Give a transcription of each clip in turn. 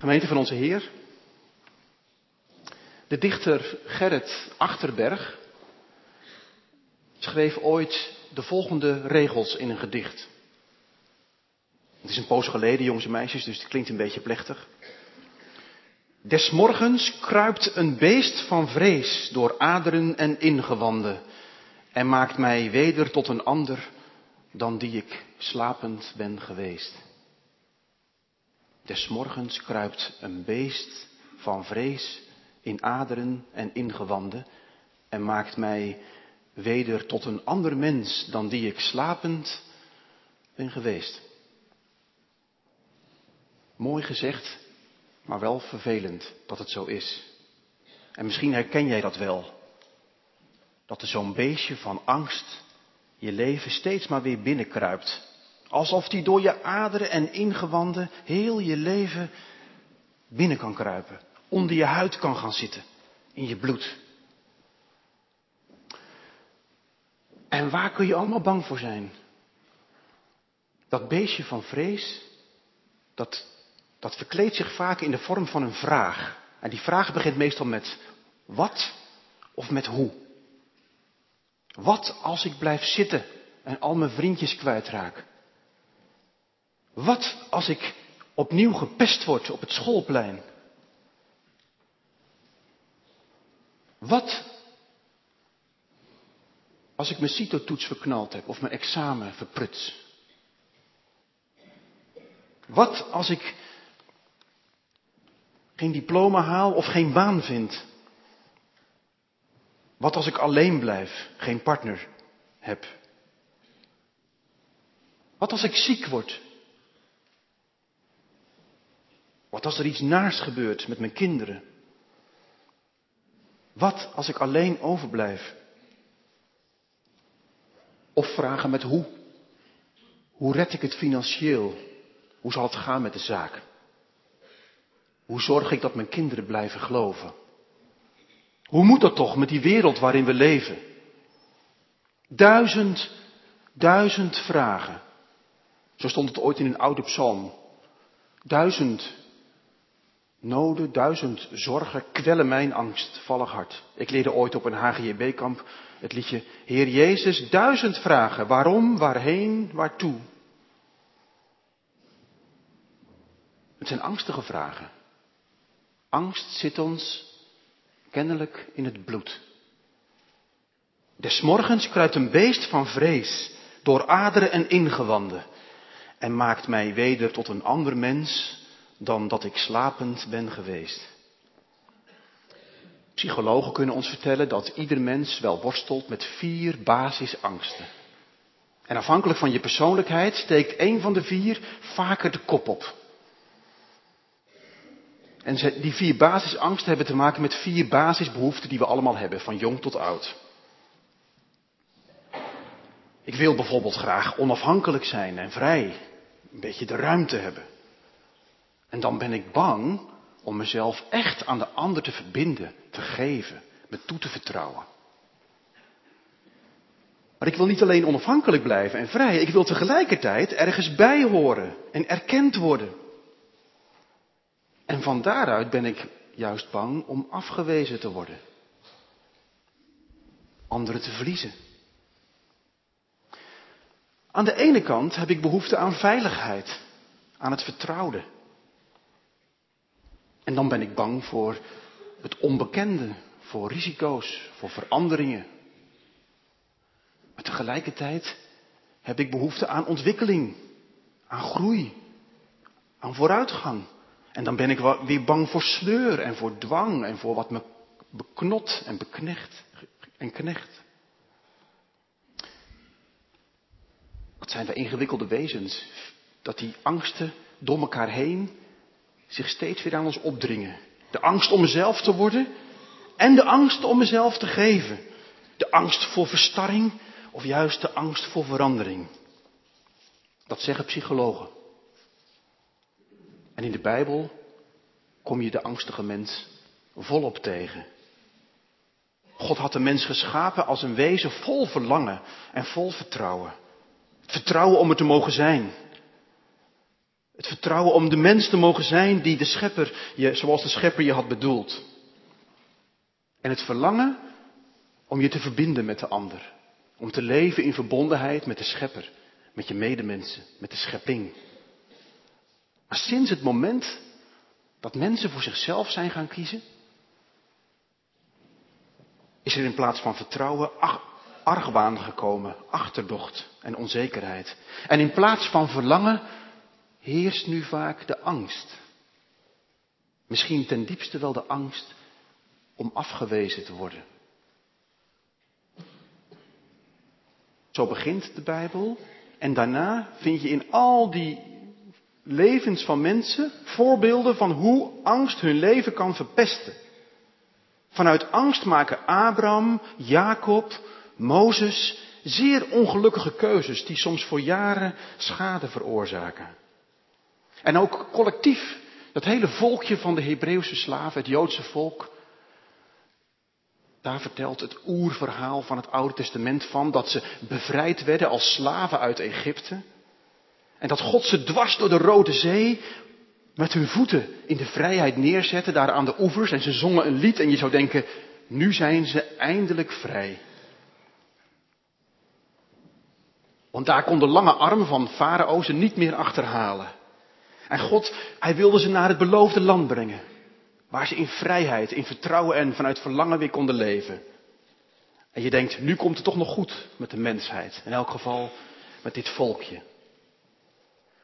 Gemeente van onze Heer. De dichter Gerrit Achterberg schreef ooit de volgende regels in een gedicht. Het is een poos geleden, jongens en meisjes, dus het klinkt een beetje plechtig. Des morgens kruipt een beest van vrees door aderen en ingewanden en maakt mij weder tot een ander dan die ik slapend ben geweest. Des morgens kruipt een beest van vrees in aderen en ingewanden en maakt mij weder tot een ander mens dan die ik slapend ben geweest. Mooi gezegd, maar wel vervelend dat het zo is. En misschien herken jij dat wel. Dat er zo'n beestje van angst je leven steeds maar weer binnenkruipt. Alsof die door je aderen en ingewanden heel je leven binnen kan kruipen. Onder je huid kan gaan zitten. In je bloed. En waar kun je allemaal bang voor zijn? Dat beestje van vrees, dat, dat verkleedt zich vaak in de vorm van een vraag. En die vraag begint meestal met wat of met hoe. Wat als ik blijf zitten en al mijn vriendjes kwijtraak? Wat als ik opnieuw gepest word op het schoolplein? Wat als ik mijn CITO-toets verknald heb of mijn examen verpruts? Wat als ik geen diploma haal of geen baan vind? Wat als ik alleen blijf, geen partner heb? Wat als ik ziek word? Wat als er iets naars gebeurt met mijn kinderen? Wat als ik alleen overblijf? Of vragen met hoe? Hoe red ik het financieel? Hoe zal het gaan met de zaak? Hoe zorg ik dat mijn kinderen blijven geloven? Hoe moet dat toch met die wereld waarin we leven? Duizend, duizend vragen. Zo stond het ooit in een oude psalm. Duizend noden, duizend zorgen kwellen mijn angstvallig hart. Ik leerde ooit op een HGB-kamp het liedje Heer Jezus, duizend vragen. Waarom, waarheen, waartoe? Het zijn angstige vragen. Angst zit ons kennelijk in het bloed. Des morgens kruipt een beest van vrees door aderen en ingewanden en maakt mij weder tot een ander mens dan dat ik slapend ben geweest. Psychologen kunnen ons vertellen dat ieder mens wel worstelt met vier basisangsten. En afhankelijk van je persoonlijkheid steekt een van de vier vaker de kop op. En die vier basisangsten hebben te maken met vier basisbehoeften die we allemaal hebben, van jong tot oud. Ik wil bijvoorbeeld graag onafhankelijk zijn en vrij, een beetje de ruimte hebben. En dan ben ik bang om mezelf echt aan de ander te verbinden, te geven, me toe te vertrouwen. Maar ik wil niet alleen onafhankelijk blijven en vrij, ik wil tegelijkertijd ergens bij horen en erkend worden. En van daaruit ben ik juist bang om afgewezen te worden. Anderen te verliezen. Aan de ene kant heb ik behoefte aan veiligheid, aan het vertrouwde. En dan ben ik bang voor het onbekende, voor risico's, voor veranderingen. Maar tegelijkertijd heb ik behoefte aan ontwikkeling, aan groei, aan vooruitgang. En dan ben ik weer bang voor sleur en voor dwang en voor wat me beknot en beknecht en knecht. Wat zijn we ingewikkelde wezens, dat die angsten door elkaar heen zich steeds weer aan ons opdringen. De angst om mezelf te worden en de angst om mezelf te geven. De angst voor verstarring of juist de angst voor verandering. Dat zeggen psychologen. En in de Bijbel kom je de angstige mens volop tegen. God had de mens geschapen als een wezen vol verlangen en vol vertrouwen. Vertrouwen om er te mogen zijn. Het vertrouwen om de mens te mogen zijn die de schepper, je, zoals de schepper je had bedoeld. En het verlangen om je te verbinden met de ander. Om te leven in verbondenheid met de schepper, met je medemensen, met de schepping. Maar sinds het moment dat mensen voor zichzelf zijn gaan kiezen, is er in plaats van vertrouwen argwaan gekomen, achterdocht en onzekerheid. En in plaats van verlangen heerst nu vaak de angst. Misschien ten diepste wel de angst om afgewezen te worden. Zo begint de Bijbel. En daarna vind je in al die levens van mensen voorbeelden van hoe angst hun leven kan verpesten. Vanuit angst maken Abraham, Jacob, Mozes zeer ongelukkige keuzes die soms voor jaren schade veroorzaken. En ook collectief, dat hele volkje van de Hebreeuwse slaven, het Joodse volk, daar vertelt het oerverhaal van het Oude Testament van dat ze bevrijd werden als slaven uit Egypte. En dat God ze dwars door de Rode Zee met hun voeten in de vrijheid neerzette, daar aan de oevers. En ze zongen een lied en je zou denken, nu zijn ze eindelijk vrij. Want daar kon de lange arm van Farao ze niet meer achterhalen. En God, hij wilde ze naar het beloofde land brengen. Waar ze in vrijheid, in vertrouwen en vanuit verlangen weer konden leven. En je denkt, nu komt het toch nog goed met de mensheid. In elk geval met dit volkje.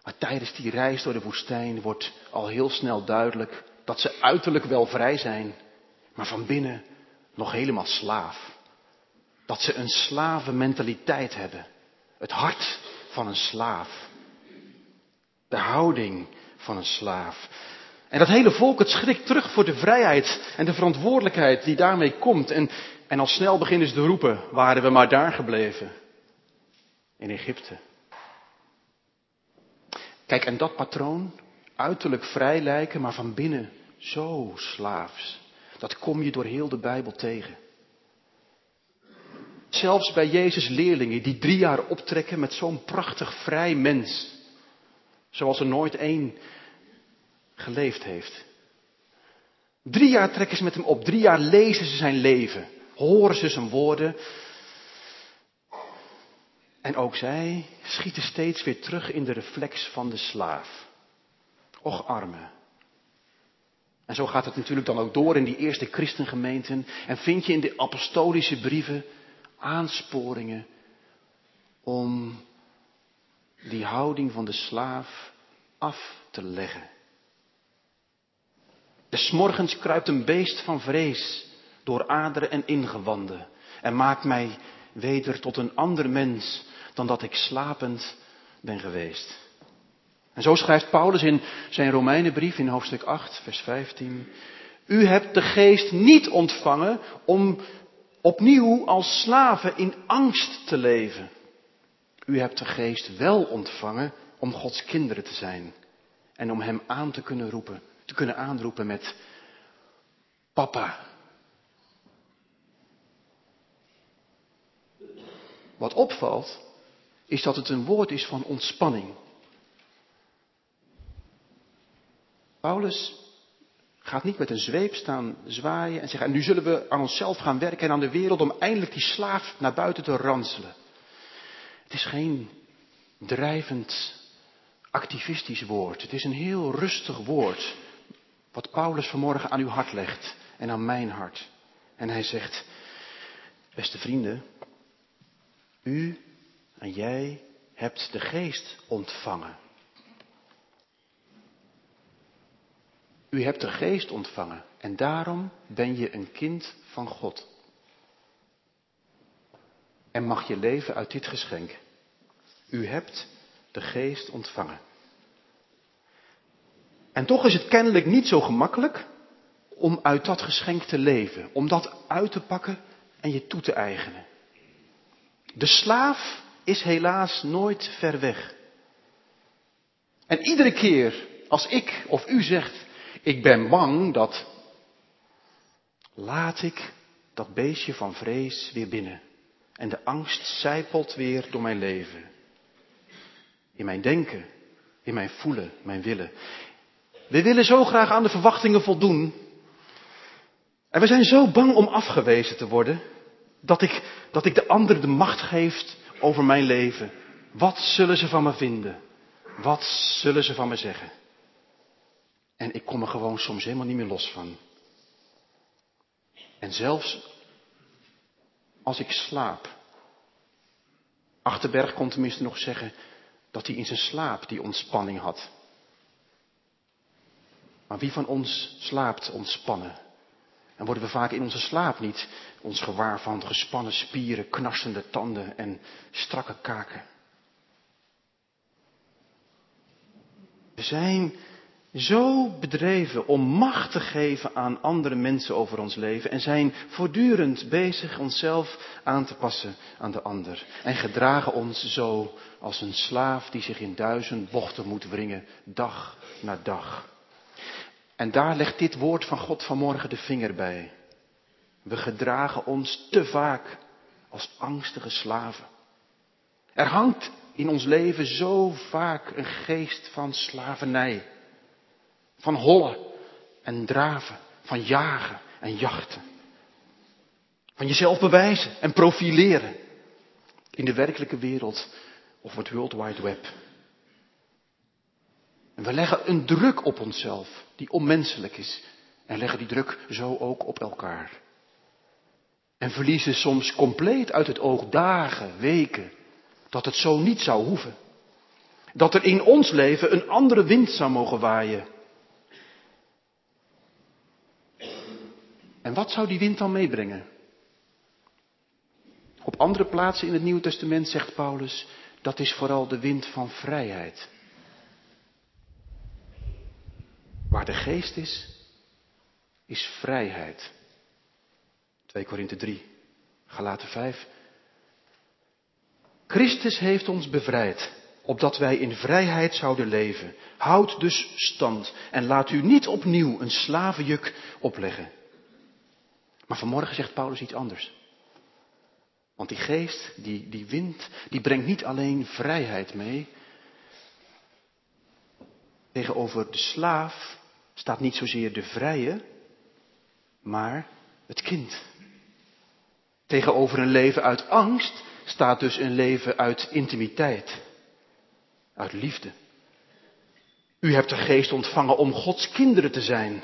Maar tijdens die reis door de woestijn wordt al heel snel duidelijk dat ze uiterlijk wel vrij zijn, maar van binnen nog helemaal slaaf. Dat ze een slavenmentaliteit hebben. Het hart van een slaaf. De houding van een slaaf. En dat hele volk, het schrikt terug voor de vrijheid en de verantwoordelijkheid die daarmee komt. En, en al snel beginnen ze te roepen, waren we maar daar gebleven. In Egypte. Kijk, en dat patroon, uiterlijk vrij lijken, maar van binnen zo slaafs. Dat kom je door heel de Bijbel tegen. Zelfs bij Jezus' leerlingen die drie jaar optrekken met zo'n prachtig vrij mens. Zoals er nooit één geleefd heeft. Drie jaar trekken ze met hem op, drie jaar lezen ze zijn leven, horen ze zijn woorden. En ook zij schieten steeds weer terug in de reflex van de slaaf. Och arme. En zo gaat het natuurlijk dan ook door in die eerste christengemeenten. En vind je in de apostolische brieven aansporingen om die houding van de slaaf af te leggen. Des morgens kruipt een beest van vrees door aderen en ingewanden en maakt mij weder tot een ander mens dan dat ik slapend ben geweest. En zo schrijft Paulus in zijn Romeinenbrief in hoofdstuk 8, vers 15. U hebt de geest niet ontvangen om opnieuw als slaven in angst te leven. U hebt de geest wel ontvangen om Gods kinderen te zijn en om Hem aan te kunnen roepen, te kunnen aanroepen met Papa. Wat opvalt, is dat het een woord is van ontspanning. Paulus gaat niet met een zweep staan zwaaien en zeggen, nu zullen we aan onszelf gaan werken en aan de wereld om eindelijk die slaaf naar buiten te ranselen. Het is geen drijvend activistisch woord. Het is een heel rustig woord. Wat Paulus vanmorgen aan uw hart legt en aan mijn hart. En hij zegt, beste vrienden, u en jij hebt de geest ontvangen. U hebt de geest ontvangen en daarom ben je een kind van God. En mag je leven uit dit geschenk. U hebt de geest ontvangen. En toch is het kennelijk niet zo gemakkelijk om uit dat geschenk te leven, om dat uit te pakken en je toe te eigenen. De slaaf is helaas nooit ver weg. En iedere keer als ik of u zegt, ik ben bang dat, laat ik dat beestje van vrees weer binnen. En de angst zijpelt weer door mijn leven. In mijn denken, in mijn voelen, mijn willen. We willen zo graag aan de verwachtingen voldoen. En we zijn zo bang om afgewezen te worden, dat ik, dat ik de ander de macht geef over mijn leven. Wat zullen ze van me vinden? Wat zullen ze van me zeggen? En ik kom er gewoon soms helemaal niet meer los van. En zelfs als ik slaap. Achterberg kon tenminste nog zeggen dat hij in zijn slaap die ontspanning had. Maar wie van ons slaapt ontspannen? En worden we vaak in onze slaap niet ons gewaar van gespannen spieren, knarsende tanden en strakke kaken? We zijn zo bedreven om macht te geven aan andere mensen over ons leven en zijn voortdurend bezig onszelf aan te passen aan de ander. En gedragen ons zo als een slaaf die zich in duizend bochten moet wringen, dag na dag. En daar legt dit woord van God vanmorgen de vinger bij. We gedragen ons te vaak als angstige slaven. Er hangt in ons leven zo vaak een geest van slavernij. Van hollen en draven, van jagen en jachten. Van jezelf bewijzen en profileren in de werkelijke wereld of het World Wide Web. En we leggen een druk op onszelf die onmenselijk is en leggen die druk zo ook op elkaar. En verliezen soms compleet uit het oog dagen, weken, dat het zo niet zou hoeven. Dat er in ons leven een andere wind zou mogen waaien. En wat zou die wind dan meebrengen? Op andere plaatsen in het Nieuwe Testament zegt Paulus, dat is vooral de wind van vrijheid. Waar de geest is, is vrijheid. 2 Korinthe 3, Galaten 5. Christus heeft ons bevrijd, opdat wij in vrijheid zouden leven. Houd dus stand en laat u niet opnieuw een slavenjuk opleggen. Maar vanmorgen zegt Paulus iets anders. Want die geest, die, die wind, die brengt niet alleen vrijheid mee. Tegenover de slaaf staat niet zozeer de vrije, maar het kind. Tegenover een leven uit angst staat dus een leven uit intimiteit, uit liefde. U hebt de geest ontvangen om Gods kinderen te zijn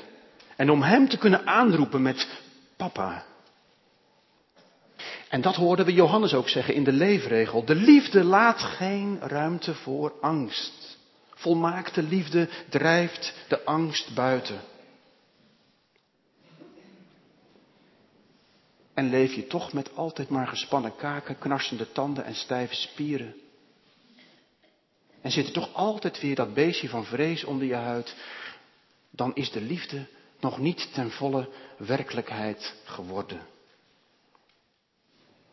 en om Hem te kunnen aanroepen met papa. En dat hoorden we Johannes ook zeggen in de leefregel. De liefde laat geen ruimte voor angst. Volmaakte liefde drijft de angst buiten. En leef je toch met altijd maar gespannen kaken, knarsende tanden en stijve spieren. En zit er toch altijd weer dat beestje van vrees onder je huid. Dan is de liefde nog niet ten volle werkelijkheid geworden.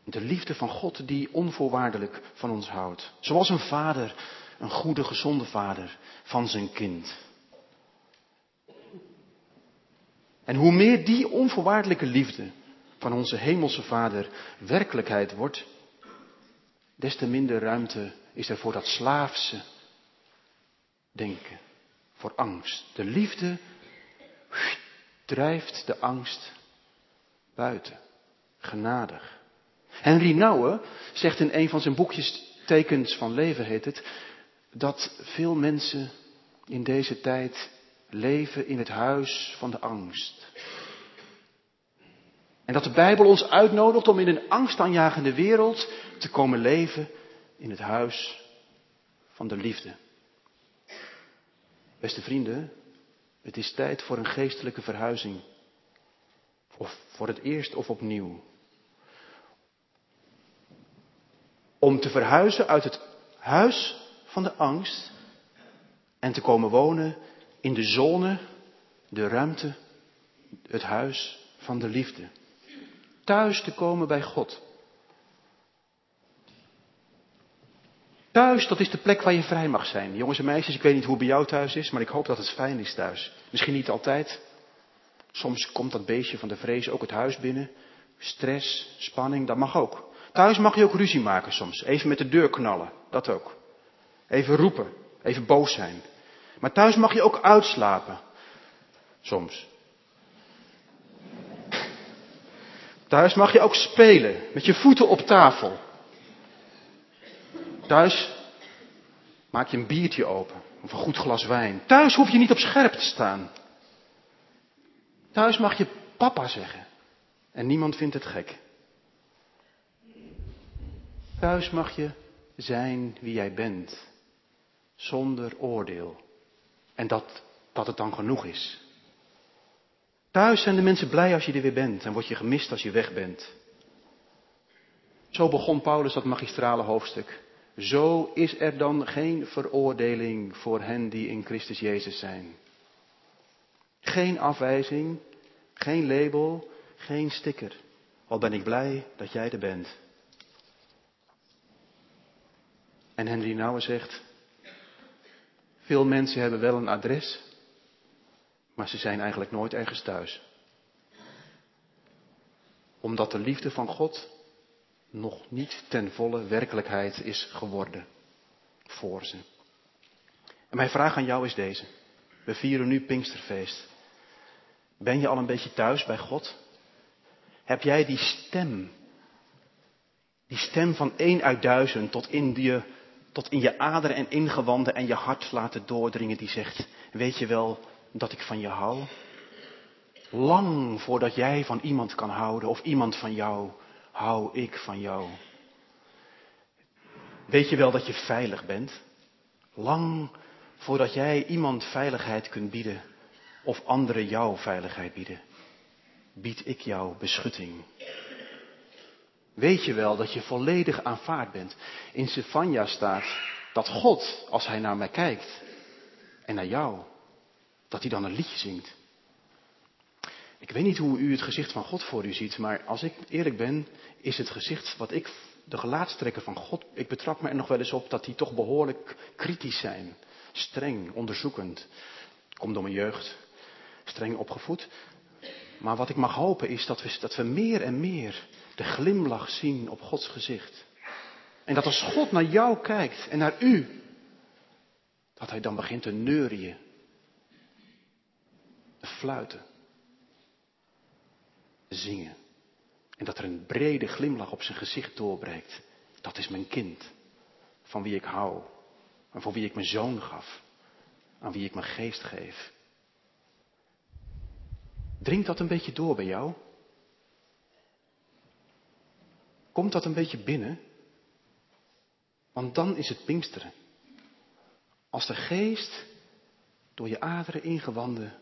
De liefde van God die onvoorwaardelijk van ons houdt. Zoals een vader, een goede, gezonde vader van zijn kind. En hoe meer die onvoorwaardelijke liefde van onze hemelse Vader werkelijkheid wordt, des te minder ruimte is er voor dat slaafse denken, voor angst. De liefde drijft de angst buiten, genadig. Henry Nouwen zegt in een van zijn boekjes, Tekens van Leven heet het, dat veel mensen in deze tijd leven in het huis van de angst. En dat de Bijbel ons uitnodigt om in een angstaanjagende wereld te komen leven in het huis van de liefde. Beste vrienden, het is tijd voor een geestelijke verhuizing. Of voor het eerst of opnieuw. Om te verhuizen uit het huis van de angst en te komen wonen in de zone, de ruimte, het huis van de liefde thuis te komen bij God. Thuis, dat is de plek waar je vrij mag zijn. Jongens en meisjes, ik weet niet hoe het bij jou thuis is, maar ik hoop dat het fijn is thuis. Misschien niet altijd. Soms komt dat beestje van de vrees ook het huis binnen. Stress, spanning, dat mag ook. Thuis mag je ook ruzie maken soms. Even met de deur knallen, dat ook. Even roepen. even boos zijn. Maar thuis mag je ook uitslapen. Soms. Thuis mag je ook spelen, met je voeten op tafel. Thuis maak je een biertje open, of een goed glas wijn. Thuis hoef je niet op scherp te staan. Thuis mag je papa zeggen. En niemand vindt het gek. Thuis mag je zijn wie jij bent, zonder oordeel. En dat, dat het dan genoeg is. Thuis zijn de mensen blij als je er weer bent en word je gemist als je weg bent. Zo begon Paulus dat magistrale hoofdstuk. Zo is er dan geen veroordeling voor hen die in Christus Jezus zijn. Geen afwijzing, geen label, geen sticker. Al ben ik blij dat jij er bent. En Henry Nouwen zegt, veel mensen hebben wel een adres, maar ze zijn eigenlijk nooit ergens thuis. Omdat de liefde van God nog niet ten volle werkelijkheid is geworden voor ze. En mijn vraag aan jou is deze. We vieren nu Pinksterfeest. Ben je al een beetje thuis bij God? Heb jij die stem, die stem van één uit duizend tot in je, tot in je aderen en ingewanden en je hart laten doordringen die zegt, weet je wel dat ik van je hou? Lang voordat jij van iemand kan houden of iemand van jou, hou ik van jou. Weet je wel dat je veilig bent? Lang voordat jij iemand veiligheid kunt bieden of anderen jou veiligheid bieden, bied ik jou beschutting. Weet je wel dat je volledig aanvaard bent? In Sefania staat dat God, als hij naar mij kijkt en naar jou, dat hij dan een liedje zingt. Ik weet niet hoe u het gezicht van God voor u ziet, maar als ik eerlijk ben, is het gezicht wat ik, de gelaatstrekken van God, ik betrap me er nog wel eens op dat die toch behoorlijk kritisch zijn. Streng, onderzoekend. Komt door mijn jeugd, streng opgevoed. Maar wat ik mag hopen is dat we, dat we meer en meer de glimlach zien op Gods gezicht. En dat als God naar jou kijkt en naar u, dat hij dan begint te neurien, te fluiten, te zingen. En dat er een brede glimlach op zijn gezicht doorbreekt. Dat is mijn kind, van wie ik hou, en voor wie ik mijn zoon gaf, aan wie ik mijn geest geef. Dringt dat een beetje door bij jou? Komt dat een beetje binnen? Want dan is het Pinksteren. Als de geest door je aderen ingewanden,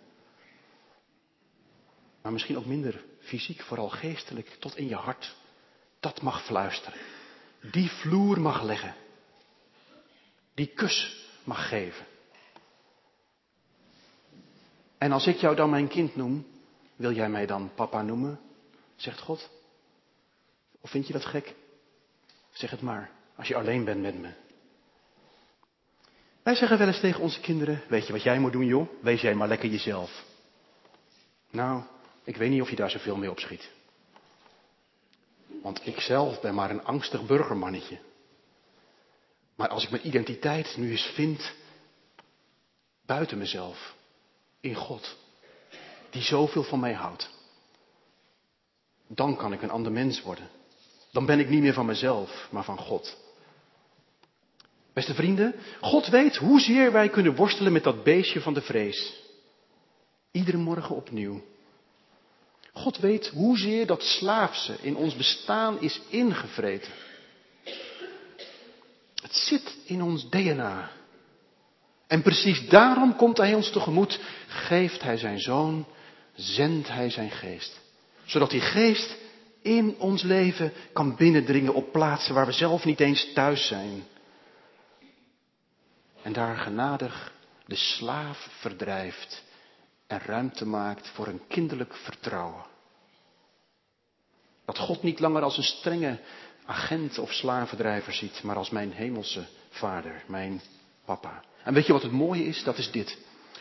maar misschien ook minder fysiek, vooral geestelijk, tot in je hart, dat mag fluisteren. Die vloer mag leggen. Die kus mag geven. En als ik jou dan mijn kind noem, wil jij mij dan papa noemen? Zegt God. Of vind je dat gek? Zeg het maar, als je alleen bent met me. Wij zeggen wel eens tegen onze kinderen, weet je wat jij moet doen joh? Wees jij maar lekker jezelf. Nou, ik weet niet of je daar zoveel mee opschiet. Want ik zelf ben maar een angstig burgermannetje. Maar als ik mijn identiteit nu eens vind buiten mezelf, in God, die zoveel van mij houdt, dan kan ik een ander mens worden. Dan ben ik niet meer van mezelf, maar van God. Beste vrienden, God weet hoezeer wij kunnen worstelen met dat beestje van de vrees. Iedere morgen opnieuw. God weet hoezeer dat slaafse in ons bestaan is ingevreten. Het zit in ons DNA. En precies daarom komt Hij ons tegemoet, geeft Hij Zijn Zoon, zendt Hij Zijn Geest. Zodat die Geest in ons leven kan binnendringen op plaatsen waar we zelf niet eens thuis zijn. En daar genadig de slaaf verdrijft en ruimte maakt voor een kinderlijk vertrouwen. Dat God niet langer als een strenge agent of slavendrijver ziet, maar als mijn hemelse vader, mijn papa. En weet je wat het mooie is? Dat is dit.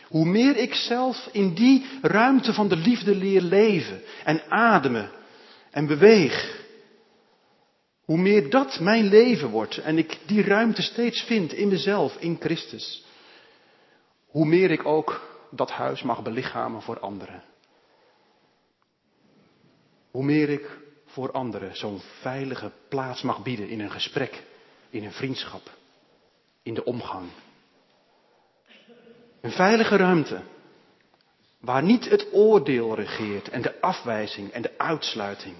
Hoe meer ik zelf in die ruimte van de liefde leer leven en ademen en beweeg, hoe meer dat mijn leven wordt en ik die ruimte steeds vind in mezelf, in Christus, Hoe meer ik ook dat huis mag belichamen voor anderen. Hoe meer ik voor anderen zo'n veilige plaats mag bieden in een gesprek, in een vriendschap, in de omgang. Een veilige ruimte waar niet het oordeel regeert en de afwijzing en de uitsluiting,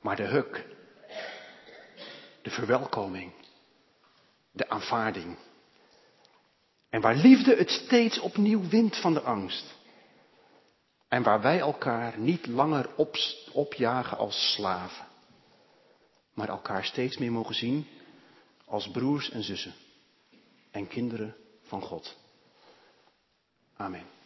maar de huk, de verwelkoming, de aanvaarding. En waar liefde het steeds opnieuw wint van de angst. En waar wij elkaar niet langer op, opjagen als slaven, maar elkaar steeds meer mogen zien als broers en zussen en kinderen van God. Amen.